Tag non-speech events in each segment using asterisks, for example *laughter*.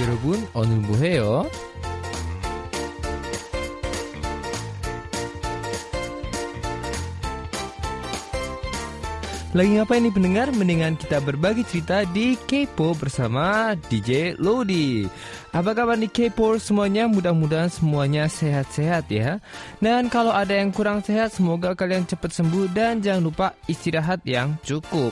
여러분, 오늘 뭐해요? Lagi ngapain nih pendengar? Mendingan kita berbagi cerita di Kepo bersama DJ Lodi. Apa kabar nih Kepo semuanya? Mudah-mudahan semuanya sehat-sehat ya. Dan kalau ada yang kurang sehat, semoga kalian cepat sembuh dan jangan lupa istirahat yang cukup.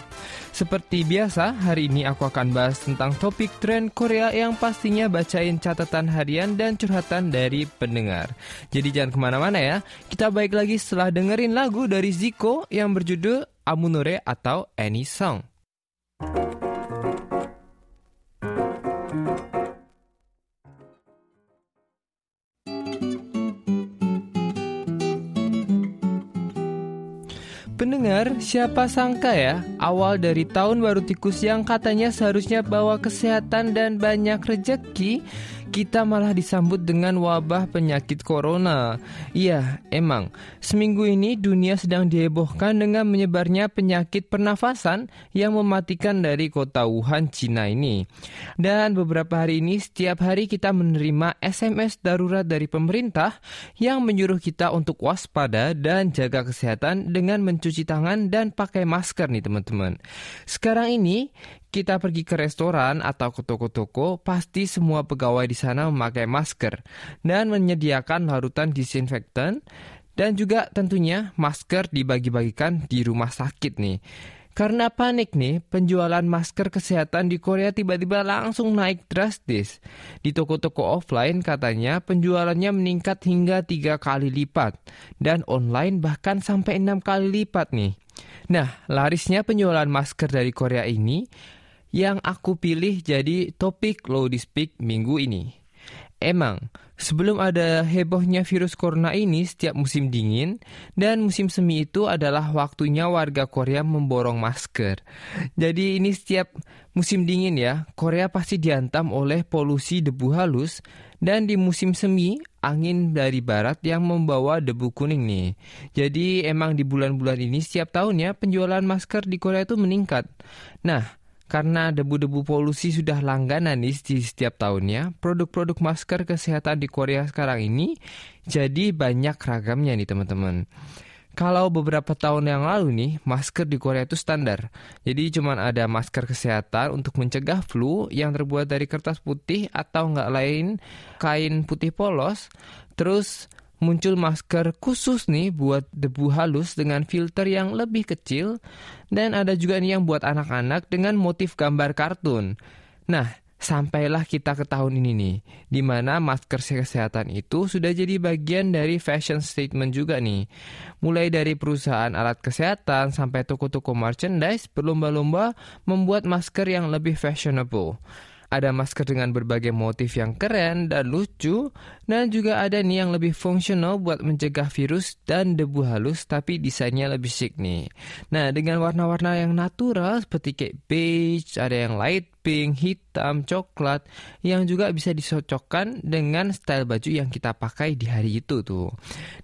Seperti biasa, hari ini aku akan bahas tentang topik tren Korea yang pastinya bacain catatan harian dan curhatan dari pendengar. Jadi jangan ke mana-mana ya. Kita baik lagi setelah dengerin lagu dari Zico yang berjudul Amunore atau Any Song. Siapa sangka ya, awal dari tahun baru tikus yang katanya seharusnya bawa kesehatan dan banyak rejeki, kita malah disambut dengan wabah penyakit corona. Iya, emang, seminggu ini dunia sedang dihebohkan dengan menyebarnya penyakit pernafasan yang mematikan dari kota Wuhan, Cina ini. Dan beberapa hari ini, setiap hari kita menerima SMS darurat dari pemerintah yang menyuruh kita untuk waspada dan jaga kesehatan dengan mencuci tangan dan pakai masker nih teman-teman. Sekarang ini kita pergi ke restoran atau ke toko-toko, pasti semua pegawai di sana memakai masker dan menyediakan larutan disinfektan dan juga tentunya masker dibagi-bagikan di rumah sakit nih. Karena panik nih, penjualan masker kesehatan di Korea tiba-tiba langsung naik drastis. Di toko-toko offline katanya penjualannya meningkat hingga tiga kali lipat. Dan online bahkan sampai enam kali lipat nih. Nah, larisnya penjualan masker dari Korea ini yang aku pilih jadi topik Low Speak minggu ini. Emang, sebelum ada hebohnya virus corona ini setiap musim dingin dan musim semi itu adalah waktunya warga Korea memborong masker. Jadi ini setiap musim dingin ya, Korea pasti diantam oleh polusi debu halus dan di musim semi angin dari barat yang membawa debu kuning nih. Jadi emang di bulan-bulan ini setiap tahunnya penjualan masker di Korea itu meningkat. Nah, karena debu-debu polusi sudah langganan di setiap tahunnya, produk-produk masker kesehatan di Korea sekarang ini jadi banyak ragamnya nih teman-teman. Kalau beberapa tahun yang lalu nih, masker di Korea itu standar. Jadi cuma ada masker kesehatan untuk mencegah flu yang terbuat dari kertas putih atau nggak lain kain putih polos. Terus muncul masker khusus nih buat debu halus dengan filter yang lebih kecil dan ada juga nih yang buat anak-anak dengan motif gambar kartun. Nah, sampailah kita ke tahun ini nih, di mana masker kesehatan itu sudah jadi bagian dari fashion statement juga nih. Mulai dari perusahaan alat kesehatan sampai toko-toko merchandise berlomba-lomba membuat masker yang lebih fashionable. Ada masker dengan berbagai motif yang keren dan lucu, dan juga ada nih yang lebih fungsional buat mencegah virus dan debu halus tapi desainnya lebih chic nih. Nah, dengan warna-warna yang natural seperti kayak beige, ada yang light pink, hitam, coklat, yang juga bisa disocokkan dengan style baju yang kita pakai di hari itu tuh.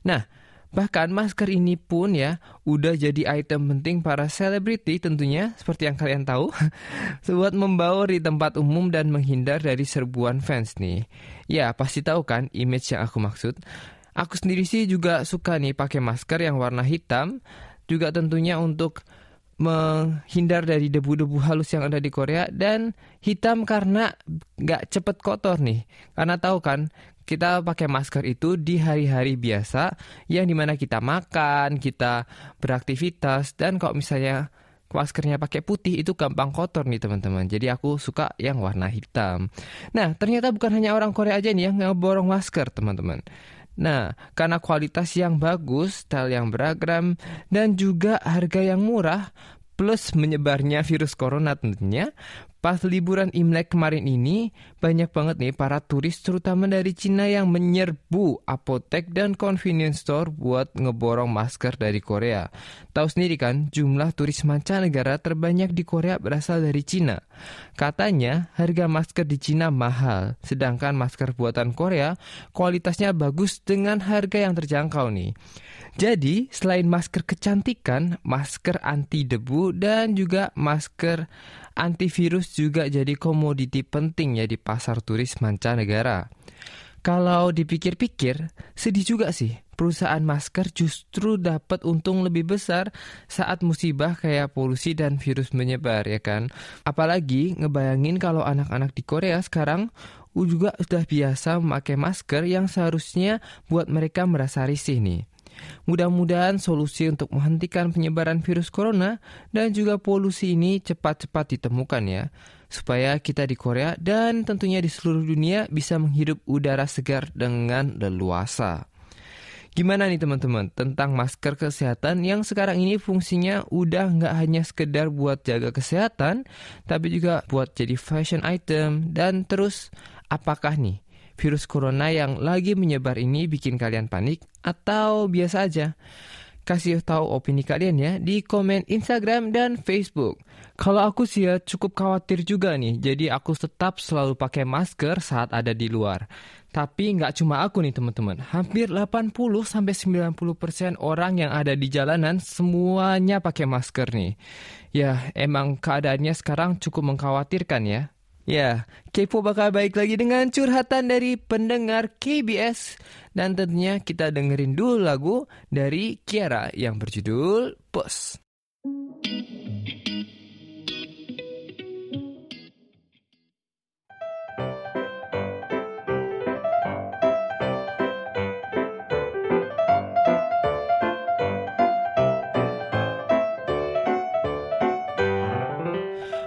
Nah, Bahkan masker ini pun ya udah jadi item penting para selebriti tentunya seperti yang kalian tahu *laughs* buat membawa di tempat umum dan menghindar dari serbuan fans nih. Ya pasti tahu kan image yang aku maksud. Aku sendiri sih juga suka nih pakai masker yang warna hitam juga tentunya untuk menghindar dari debu-debu halus yang ada di Korea dan hitam karena nggak cepet kotor nih karena tahu kan kita pakai masker itu di hari-hari biasa yang di mana kita makan, kita beraktivitas dan kalau misalnya maskernya pakai putih itu gampang kotor nih teman-teman. Jadi aku suka yang warna hitam. Nah ternyata bukan hanya orang Korea aja nih yang ngeborong masker teman-teman. Nah, karena kualitas yang bagus, style yang beragam, dan juga harga yang murah, plus menyebarnya virus corona tentunya, Pas liburan Imlek kemarin ini, banyak banget nih para turis terutama dari Cina yang menyerbu apotek dan convenience store buat ngeborong masker dari Korea. Tahu sendiri kan, jumlah turis mancanegara terbanyak di Korea berasal dari Cina. Katanya, harga masker di Cina mahal, sedangkan masker buatan Korea kualitasnya bagus dengan harga yang terjangkau nih. Jadi, selain masker kecantikan, masker anti debu dan juga masker antivirus juga jadi komoditi penting ya di pasar turis mancanegara. Kalau dipikir-pikir, sedih juga sih. Perusahaan masker justru dapat untung lebih besar saat musibah kayak polusi dan virus menyebar ya kan. Apalagi ngebayangin kalau anak-anak di Korea sekarang juga sudah biasa memakai masker yang seharusnya buat mereka merasa risih nih. Mudah-mudahan solusi untuk menghentikan penyebaran virus corona dan juga polusi ini cepat-cepat ditemukan ya supaya kita di Korea dan tentunya di seluruh dunia bisa menghirup udara segar dengan leluasa. Gimana nih teman-teman tentang masker kesehatan yang sekarang ini fungsinya udah nggak hanya sekedar buat jaga kesehatan, tapi juga buat jadi fashion item dan terus apakah nih virus corona yang lagi menyebar ini bikin kalian panik atau biasa aja? kasih tahu opini kalian ya di komen Instagram dan Facebook. Kalau aku sih ya cukup khawatir juga nih, jadi aku tetap selalu pakai masker saat ada di luar. Tapi nggak cuma aku nih teman-teman, hampir 80-90% orang yang ada di jalanan semuanya pakai masker nih. Ya, emang keadaannya sekarang cukup mengkhawatirkan ya. Ya, Kepo bakal baik lagi dengan curhatan dari pendengar KBS. Dan tentunya kita dengerin dulu lagu dari Kiara yang berjudul Bos.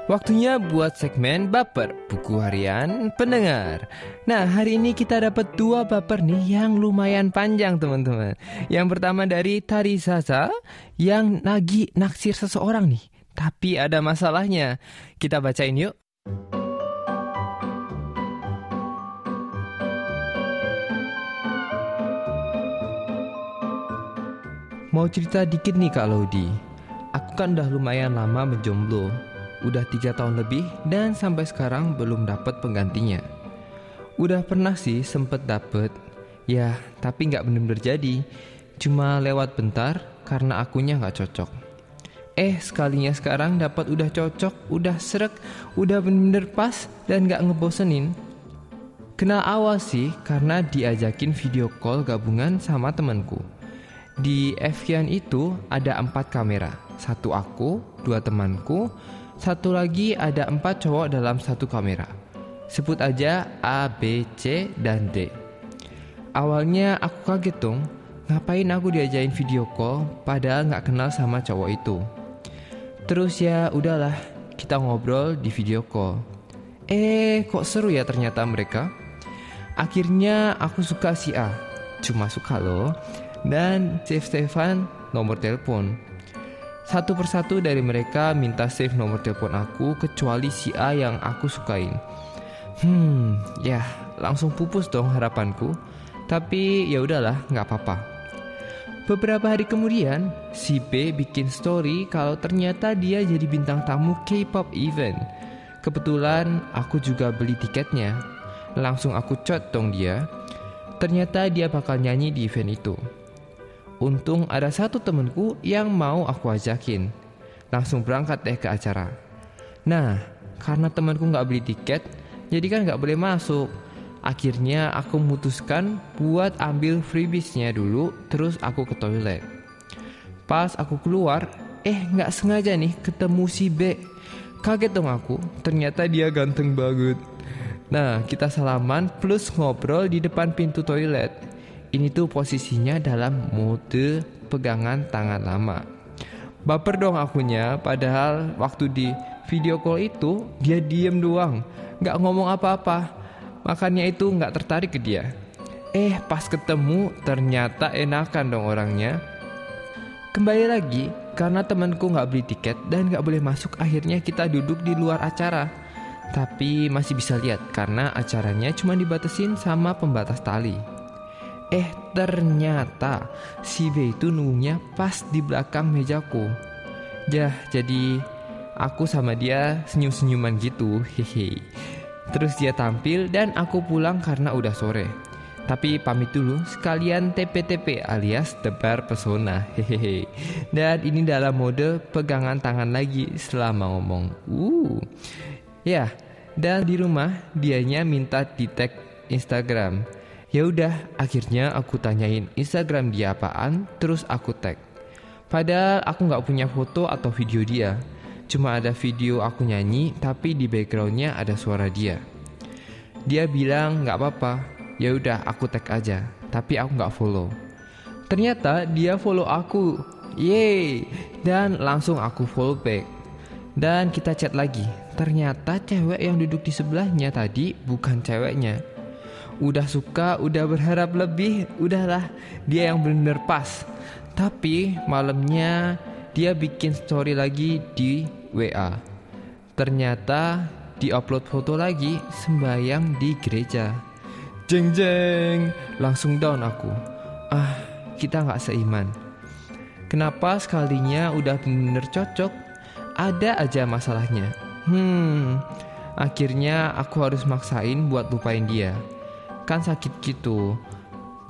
Waktunya buat segmen baper buku harian pendengar. Nah hari ini kita dapat dua baper nih yang lumayan panjang teman-teman. Yang pertama dari Tari Sasa yang lagi naksir seseorang nih. Tapi ada masalahnya. Kita bacain yuk. Mau cerita dikit nih Kak Lodi. Aku kan udah lumayan lama menjomblo Udah tiga tahun lebih dan sampai sekarang belum dapat penggantinya. Udah pernah sih sempet dapet, ya tapi nggak bener-bener jadi. Cuma lewat bentar karena akunya nggak cocok. Eh sekalinya sekarang dapat udah cocok, udah serak, udah bener-bener pas dan nggak ngebosenin. Kenal awal sih karena diajakin video call gabungan sama temanku. Di Evian itu ada empat kamera, satu aku, dua temanku, satu lagi ada empat cowok dalam satu kamera. Sebut aja A, B, C, dan D. Awalnya aku kaget dong, ngapain aku diajain video call padahal nggak kenal sama cowok itu. Terus ya udahlah, kita ngobrol di video call. Eh, kok seru ya ternyata mereka. Akhirnya aku suka si A, cuma suka loh. Dan save Stefan nomor telepon. Satu persatu dari mereka minta save nomor telepon aku kecuali si A yang aku sukain. Hmm, ya langsung pupus dong harapanku. Tapi ya udahlah, nggak apa-apa. Beberapa hari kemudian, si B bikin story kalau ternyata dia jadi bintang tamu K-pop event. Kebetulan aku juga beli tiketnya. Langsung aku chat dong dia. Ternyata dia bakal nyanyi di event itu. Untung ada satu temenku yang mau aku ajakin. Langsung berangkat deh ke acara. Nah, karena temanku nggak beli tiket, jadi kan nggak boleh masuk. Akhirnya aku memutuskan buat ambil freebiesnya dulu, terus aku ke toilet. Pas aku keluar, eh nggak sengaja nih ketemu si B. Kaget dong aku, ternyata dia ganteng banget. Nah, kita salaman plus ngobrol di depan pintu toilet. Ini tuh posisinya dalam mode pegangan tangan lama. Baper dong akunya, padahal waktu di video call itu dia diem doang, nggak ngomong apa-apa. Makanya itu nggak tertarik ke dia. Eh pas ketemu ternyata enakan dong orangnya. Kembali lagi, karena temanku nggak beli tiket dan nggak boleh masuk akhirnya kita duduk di luar acara. Tapi masih bisa lihat karena acaranya cuma dibatesin sama pembatas tali. Eh ternyata si B itu nunggunya pas di belakang mejaku. Ya jadi aku sama dia senyum-senyuman gitu. Hehe. Terus dia tampil dan aku pulang karena udah sore. Tapi pamit dulu sekalian TPTP alias tebar pesona. Hehehe. Dan ini dalam mode pegangan tangan lagi selama ngomong. Uh. Ya, dan di rumah dianya minta di tag Instagram. Ya udah, akhirnya aku tanyain Instagram dia apaan, terus aku tag. Padahal aku nggak punya foto atau video dia. Cuma ada video aku nyanyi, tapi di backgroundnya ada suara dia. Dia bilang nggak apa-apa, ya udah aku tag aja, tapi aku nggak follow. Ternyata dia follow aku, yeay, dan langsung aku follow back. Dan kita chat lagi. Ternyata cewek yang duduk di sebelahnya tadi bukan ceweknya. Udah suka, udah berharap lebih, udahlah dia yang bener pas. Tapi malamnya dia bikin story lagi di WA. Ternyata diupload foto lagi sembayang di gereja. Jeng jeng, langsung down aku. Ah, kita nggak seiman. Kenapa sekalinya udah bener cocok, ada aja masalahnya. Hmm, akhirnya aku harus maksain buat lupain dia. Kan sakit gitu.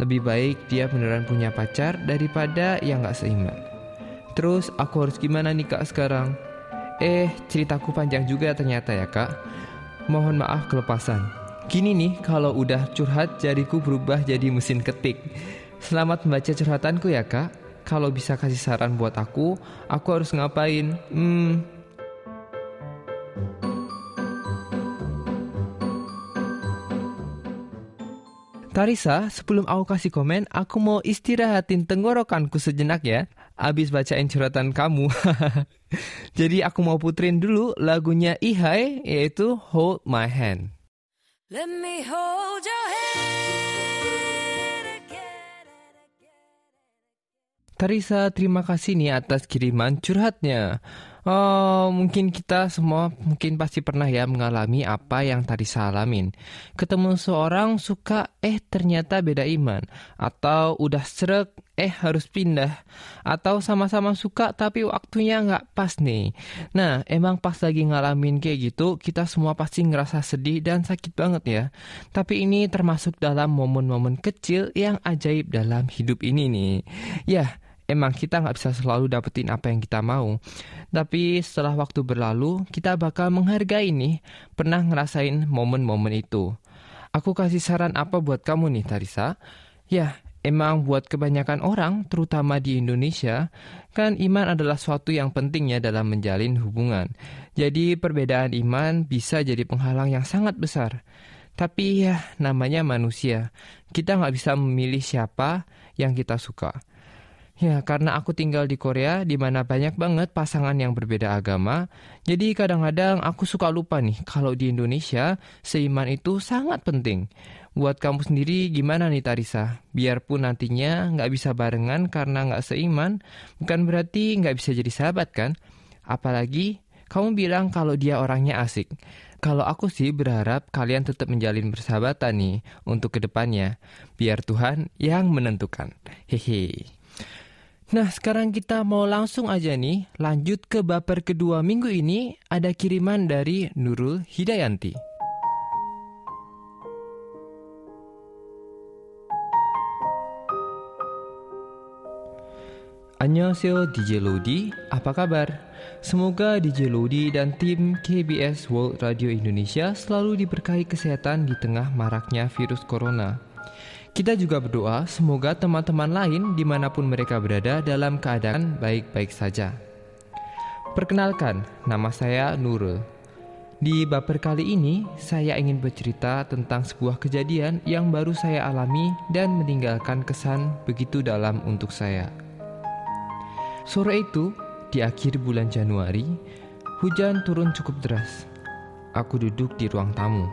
Lebih baik dia beneran punya pacar daripada yang gak seiman. Terus aku harus gimana nih kak sekarang? Eh, ceritaku panjang juga ternyata ya kak. Mohon maaf kelepasan. Gini nih, kalau udah curhat jariku berubah jadi mesin ketik. Selamat membaca curhatanku ya kak. Kalau bisa kasih saran buat aku, aku harus ngapain? Hmm, Tarisa, sebelum aku kasih komen, aku mau istirahatin tenggorokanku sejenak ya. Abis bacain curhatan kamu. *laughs* Jadi aku mau putrin dulu lagunya Ihai, yaitu Hold My Hand. Let me hold your hand Tarisa, terima kasih nih atas kiriman curhatnya. Oh, mungkin kita semua mungkin pasti pernah ya mengalami apa yang tadi salamin. Ketemu seorang suka, eh ternyata beda iman. Atau udah serak, eh harus pindah. Atau sama-sama suka tapi waktunya nggak pas nih. Nah, emang pas lagi ngalamin kayak gitu, kita semua pasti ngerasa sedih dan sakit banget ya. Tapi ini termasuk dalam momen-momen kecil yang ajaib dalam hidup ini nih. Ya, emang kita nggak bisa selalu dapetin apa yang kita mau. Tapi setelah waktu berlalu, kita bakal menghargai nih pernah ngerasain momen-momen itu. Aku kasih saran apa buat kamu nih, Tarisa? Ya, emang buat kebanyakan orang, terutama di Indonesia, kan iman adalah suatu yang penting ya dalam menjalin hubungan. Jadi perbedaan iman bisa jadi penghalang yang sangat besar. Tapi ya, namanya manusia. Kita nggak bisa memilih siapa yang kita suka. Ya, karena aku tinggal di Korea di mana banyak banget pasangan yang berbeda agama, jadi kadang-kadang aku suka lupa nih kalau di Indonesia seiman itu sangat penting. Buat kamu sendiri gimana nih Tarisa? Biarpun nantinya nggak bisa barengan karena nggak seiman, bukan berarti nggak bisa jadi sahabat kan? Apalagi kamu bilang kalau dia orangnya asik. Kalau aku sih berharap kalian tetap menjalin persahabatan nih untuk ke depannya. Biar Tuhan yang menentukan. Hehe. Nah, sekarang kita mau langsung aja nih lanjut ke baper kedua minggu ini ada kiriman dari Nurul Hidayanti. Annyeonghaseyo DJ Lodi, apa kabar? Semoga DJ Lodi dan tim KBS World Radio Indonesia selalu diberkahi kesehatan di tengah maraknya virus corona. Kita juga berdoa semoga teman-teman lain di mana pun mereka berada dalam keadaan baik-baik saja. Perkenalkan, nama saya Nurul. Di baper kali ini, saya ingin bercerita tentang sebuah kejadian yang baru saya alami dan meninggalkan kesan begitu dalam untuk saya. Sore itu, di akhir bulan Januari, hujan turun cukup deras. Aku duduk di ruang tamu,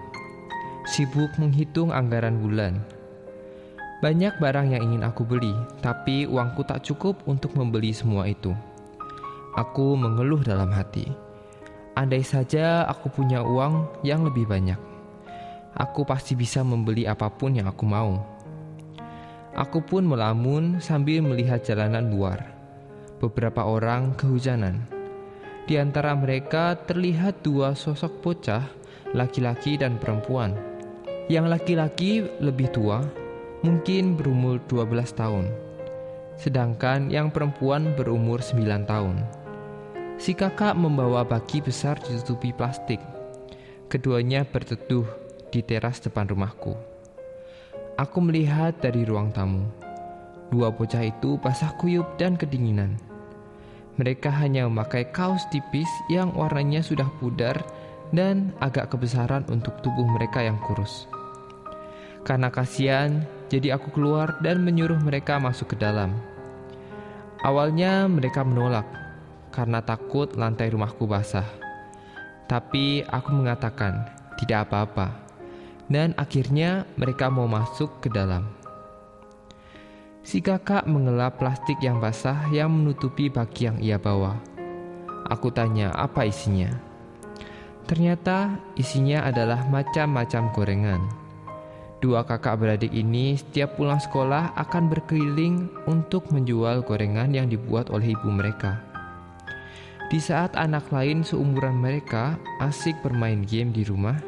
sibuk menghitung anggaran bulan banyak barang yang ingin aku beli, tapi uangku tak cukup untuk membeli semua itu. Aku mengeluh dalam hati. Andai saja aku punya uang yang lebih banyak, aku pasti bisa membeli apa pun yang aku mau. Aku pun melamun sambil melihat jalanan luar. Beberapa orang kehujanan. Di antara mereka terlihat dua sosok bocah, laki-laki dan perempuan. Yang laki-laki lebih tua, mungkin berumur 12 tahun, sedangkan yang perempuan berumur 9 tahun. Si kakak membawa baki besar ditutupi plastik. Keduanya berteduh di teras depan rumahku. Aku melihat dari ruang tamu. Dua bocah itu basah kuyup dan kedinginan. Mereka hanya memakai kaos tipis yang warnanya sudah pudar dan agak kebesaran untuk tubuh mereka yang kurus. Karena kasihan, jadi aku keluar dan menyuruh mereka masuk ke dalam. Awalnya mereka menolak karena takut lantai rumahku basah. Tapi aku mengatakan tidak apa-apa. Dan akhirnya mereka mau masuk ke dalam. Si kakak mengelap plastik yang basah yang menutupi baki yang ia bawa. Aku tanya apa isinya. Ternyata isinya adalah macam-macam gorengan. Dua kakak beradik ini setiap pulang sekolah akan berkeliling untuk menjual gorengan yang dibuat oleh ibu mereka. Di saat anak lain seumuran mereka asik bermain game di rumah,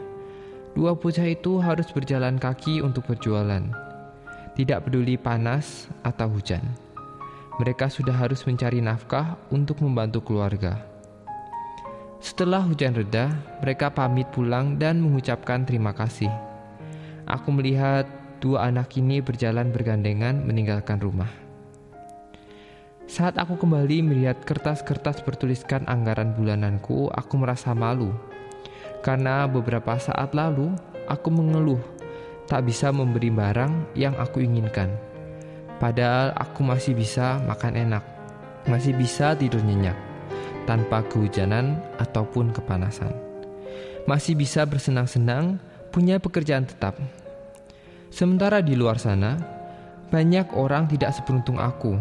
dua bocah itu harus berjalan kaki untuk berjualan. Tidak peduli panas atau hujan, mereka sudah harus mencari nafkah untuk membantu keluarga. Setelah hujan reda, mereka pamit pulang dan mengucapkan terima kasih. Aku melihat dua anak ini berjalan bergandengan meninggalkan rumah. Saat aku kembali melihat kertas-kertas bertuliskan anggaran bulananku, aku merasa malu karena beberapa saat lalu aku mengeluh tak bisa memberi barang yang aku inginkan. Padahal aku masih bisa makan enak, masih bisa tidur nyenyak tanpa kehujanan ataupun kepanasan. Masih bisa bersenang-senang, punya pekerjaan tetap. Sementara di luar sana, banyak orang tidak seberuntung aku,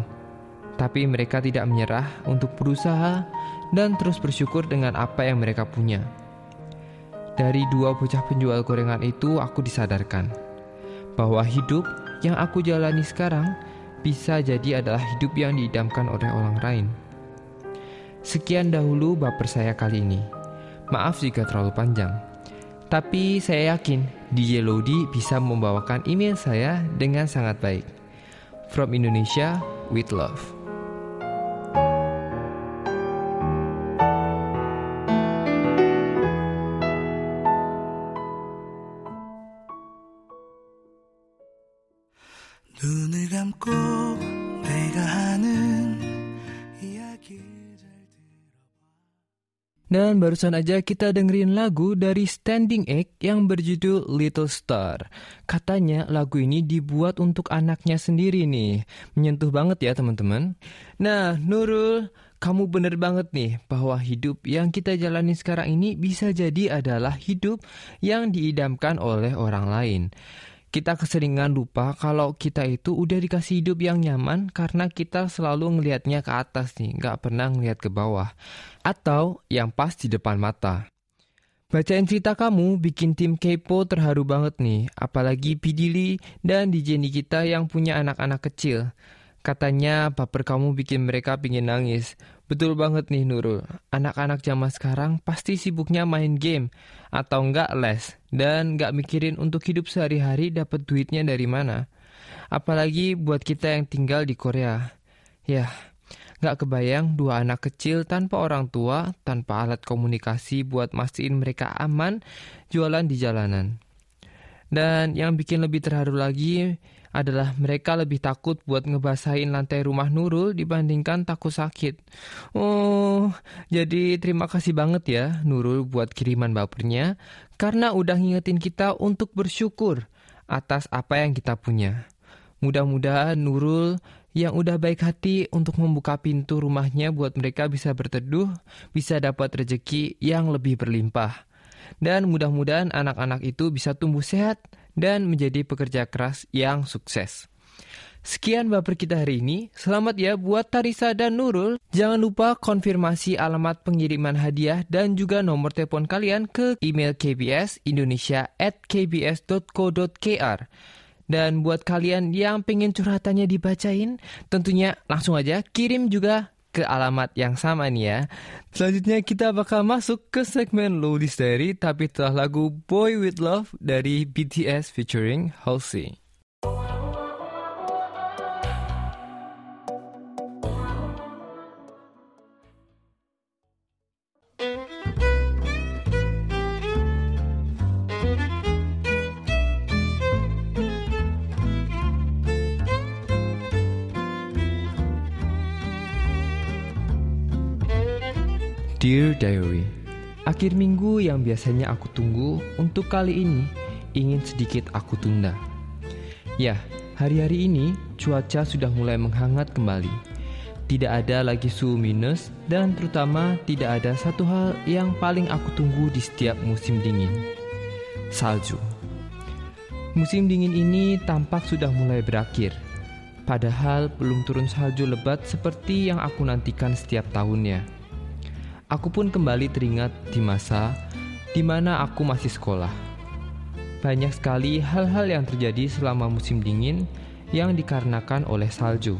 tapi mereka tidak menyerah untuk berusaha dan terus bersyukur dengan apa yang mereka punya. Dari dua bocah penjual gorengan itu aku disadarkan bahwa hidup yang aku jalani sekarang bisa jadi adalah hidup yang diidamkan oleh orang lain. Sekian dahulu baper saya kali ini. Maaf jika terlalu panjang. Tapi saya yakin DJ Lodi bisa membawakan email saya dengan sangat baik. From Indonesia with love. Dan barusan aja kita dengerin lagu dari Standing Egg yang berjudul Little Star. Katanya lagu ini dibuat untuk anaknya sendiri nih. Menyentuh banget ya teman-teman. Nah Nurul, kamu bener banget nih bahwa hidup yang kita jalani sekarang ini bisa jadi adalah hidup yang diidamkan oleh orang lain kita keseringan lupa kalau kita itu udah dikasih hidup yang nyaman karena kita selalu ngelihatnya ke atas nih, nggak pernah ngelihat ke bawah. Atau yang pas di depan mata. Bacain cerita kamu bikin tim Kepo terharu banget nih, apalagi Pidili dan DJ kita yang punya anak-anak kecil. Katanya baper kamu bikin mereka pingin nangis. Betul banget nih Nurul, anak-anak zaman sekarang pasti sibuknya main game atau enggak les dan enggak mikirin untuk hidup sehari-hari dapat duitnya dari mana. Apalagi buat kita yang tinggal di Korea. Ya, enggak kebayang dua anak kecil tanpa orang tua, tanpa alat komunikasi buat mastiin mereka aman jualan di jalanan. Dan yang bikin lebih terharu lagi, adalah mereka lebih takut buat ngebasahin lantai rumah Nurul dibandingkan takut sakit. Oh, jadi terima kasih banget ya Nurul buat kiriman bapernya karena udah ngingetin kita untuk bersyukur atas apa yang kita punya. Mudah-mudahan Nurul yang udah baik hati untuk membuka pintu rumahnya buat mereka bisa berteduh, bisa dapat rejeki yang lebih berlimpah. Dan mudah-mudahan anak-anak itu bisa tumbuh sehat dan menjadi pekerja keras yang sukses. Sekian baper kita hari ini. Selamat ya buat Tarisa dan Nurul. Jangan lupa konfirmasi alamat pengiriman hadiah dan juga nomor telepon kalian ke email kbs indonesia. Dan buat kalian yang pengen curhatannya dibacain, tentunya langsung aja kirim juga ke alamat yang sama nih ya. Selanjutnya kita bakal masuk ke segmen Lowest Diary tapi telah lagu Boy With Love dari BTS featuring Halsey. Dear Diary Akhir minggu yang biasanya aku tunggu untuk kali ini ingin sedikit aku tunda. Ya, hari-hari ini cuaca sudah mulai menghangat kembali. Tidak ada lagi suhu minus dan terutama tidak ada satu hal yang paling aku tunggu di setiap musim dingin. Salju. Musim dingin ini tampak sudah mulai berakhir. Padahal belum turun salju lebat seperti yang aku nantikan setiap tahunnya aku pun kembali teringat di masa di mana aku masih sekolah. Banyak sekali hal-hal yang terjadi selama musim dingin yang dikarenakan oleh salju.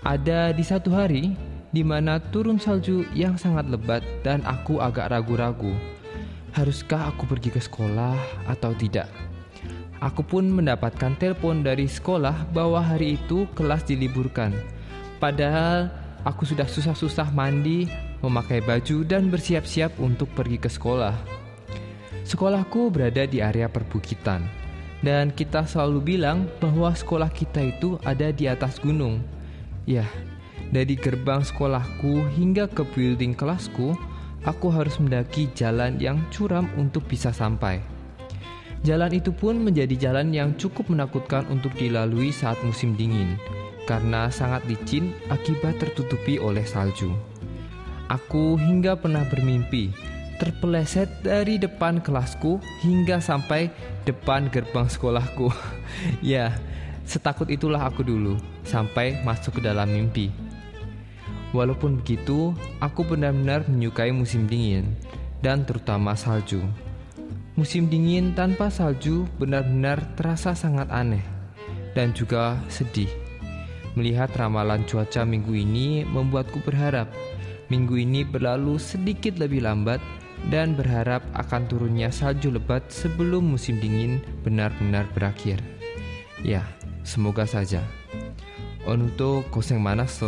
Ada di satu hari di mana turun salju yang sangat lebat dan aku agak ragu-ragu. Haruskah aku pergi ke sekolah atau tidak? Aku pun mendapatkan telepon dari sekolah bahwa hari itu kelas diliburkan. Padahal aku sudah susah-susah mandi memakai baju, dan bersiap-siap untuk pergi ke sekolah. Sekolahku berada di area perbukitan, dan kita selalu bilang bahwa sekolah kita itu ada di atas gunung. Ya, dari gerbang sekolahku hingga ke building kelasku, aku harus mendaki jalan yang curam untuk bisa sampai. Jalan itu pun menjadi jalan yang cukup menakutkan untuk dilalui saat musim dingin, karena sangat licin akibat tertutupi oleh salju. Aku hingga pernah bermimpi terpeleset dari depan kelasku hingga sampai depan gerbang sekolahku. *laughs* ya, setakut itulah aku dulu sampai masuk ke dalam mimpi. Walaupun begitu, aku benar-benar menyukai musim dingin dan terutama salju. Musim dingin tanpa salju benar-benar terasa sangat aneh dan juga sedih. Melihat ramalan cuaca minggu ini membuatku berharap minggu ini berlalu sedikit lebih lambat dan berharap akan turunnya salju lebat sebelum musim dingin benar-benar berakhir. Ya, semoga saja. Onuto koseng manas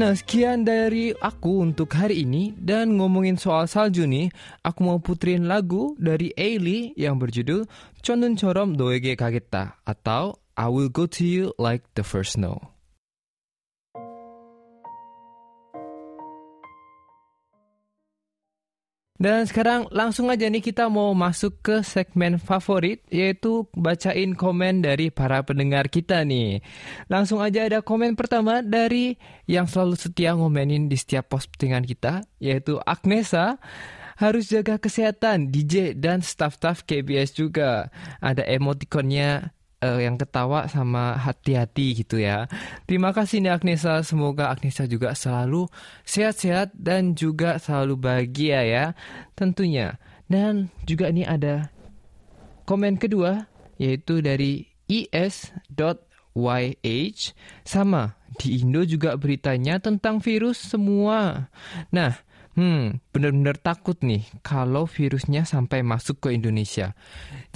Nah, sekian dari aku untuk hari ini dan ngomongin soal salju nih, aku mau puterin lagu dari Ailey yang berjudul Chorum Doege Kageta atau I Will Go To You Like The First Snow. Dan sekarang langsung aja nih kita mau masuk ke segmen favorit yaitu bacain komen dari para pendengar kita nih. Langsung aja ada komen pertama dari yang selalu setia ngomenin di setiap postingan kita yaitu Agnesa harus jaga kesehatan DJ dan staff-staff KBS juga. Ada emotikonnya uh, yang ketawa sama hati-hati gitu ya. Terima kasih nih Agnesa, semoga Agnesa juga selalu sehat-sehat dan juga selalu bahagia ya tentunya. Dan juga ini ada komen kedua yaitu dari is.yh sama di Indo juga beritanya tentang virus semua. Nah, Hmm, benar-benar takut nih kalau virusnya sampai masuk ke Indonesia.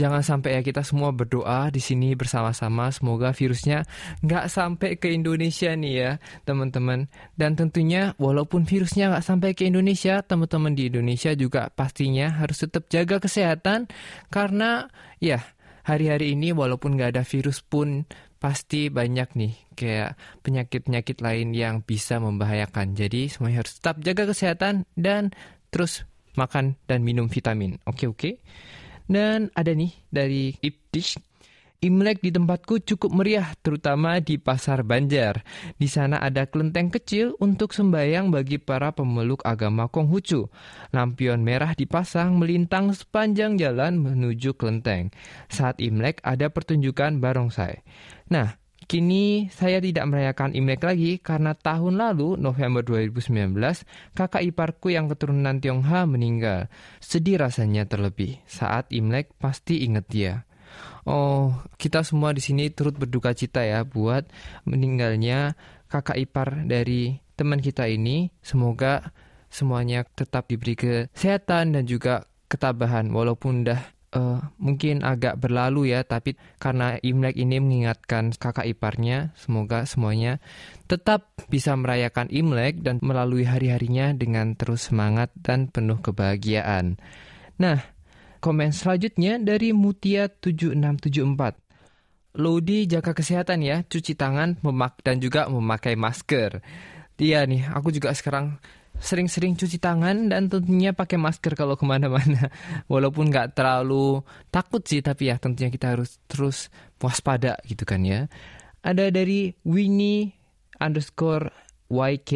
Jangan sampai ya kita semua berdoa di sini bersama-sama semoga virusnya nggak sampai ke Indonesia nih ya teman-teman. Dan tentunya walaupun virusnya nggak sampai ke Indonesia, teman-teman di Indonesia juga pastinya harus tetap jaga kesehatan karena ya hari-hari ini walaupun nggak ada virus pun pasti banyak nih kayak penyakit-penyakit lain yang bisa membahayakan. Jadi semuanya harus tetap jaga kesehatan dan terus makan dan minum vitamin. Oke oke. Dan ada nih dari Iptish Imlek di tempatku cukup meriah, terutama di Pasar Banjar. Di sana ada kelenteng kecil untuk sembayang bagi para pemeluk agama Konghucu. Lampion merah dipasang melintang sepanjang jalan menuju kelenteng. Saat Imlek ada pertunjukan barongsai. Nah, Kini saya tidak merayakan Imlek lagi karena tahun lalu, November 2019, kakak iparku yang keturunan Tionghoa meninggal. Sedih rasanya terlebih. Saat Imlek pasti inget dia. Oh, kita semua di sini turut berduka cita ya buat meninggalnya kakak ipar dari teman kita ini. Semoga semuanya tetap diberi kesehatan dan juga ketabahan walaupun dah uh, mungkin agak berlalu ya, tapi karena Imlek ini mengingatkan kakak iparnya, semoga semuanya tetap bisa merayakan Imlek dan melalui hari-harinya dengan terus semangat dan penuh kebahagiaan. Nah, Komen selanjutnya dari Mutia7674. Lodi jaga kesehatan ya, cuci tangan, memak dan juga memakai masker. Iya nih, aku juga sekarang sering-sering cuci tangan dan tentunya pakai masker kalau ke mana-mana. *laughs* Walaupun nggak terlalu takut sih, tapi ya tentunya kita harus terus waspada gitu kan ya. Ada dari Winnie underscore YK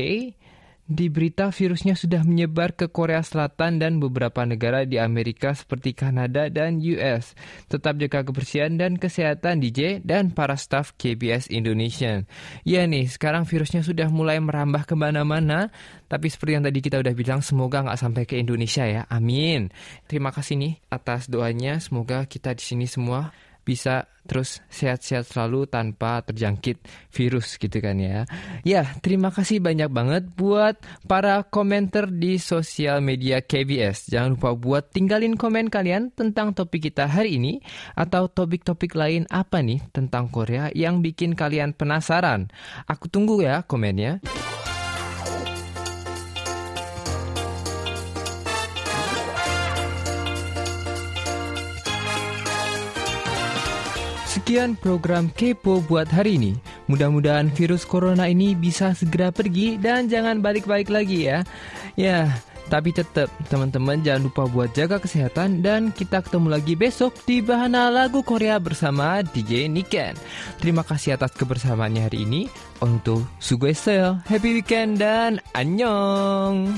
di berita virusnya sudah menyebar ke Korea Selatan dan beberapa negara di Amerika seperti Kanada dan US. Tetap jaga kebersihan dan kesehatan DJ dan para staf KBS Indonesia. Ya nih, sekarang virusnya sudah mulai merambah ke mana-mana. Tapi seperti yang tadi kita udah bilang, semoga nggak sampai ke Indonesia ya. Amin. Terima kasih nih atas doanya. Semoga kita di sini semua bisa terus sehat-sehat selalu tanpa terjangkit virus gitu kan ya. Ya, terima kasih banyak banget buat para komentar di sosial media KBS. Jangan lupa buat tinggalin komen kalian tentang topik kita hari ini atau topik-topik lain apa nih tentang Korea yang bikin kalian penasaran. Aku tunggu ya komennya. Sekian program Kepo buat hari ini. Mudah-mudahan virus corona ini bisa segera pergi dan jangan balik-balik lagi ya. Ya, tapi tetap teman-teman jangan lupa buat jaga kesehatan dan kita ketemu lagi besok di Bahana Lagu Korea bersama DJ Niken. Terima kasih atas kebersamaannya hari ini. Untuk Sugoi Happy Weekend dan annyeong.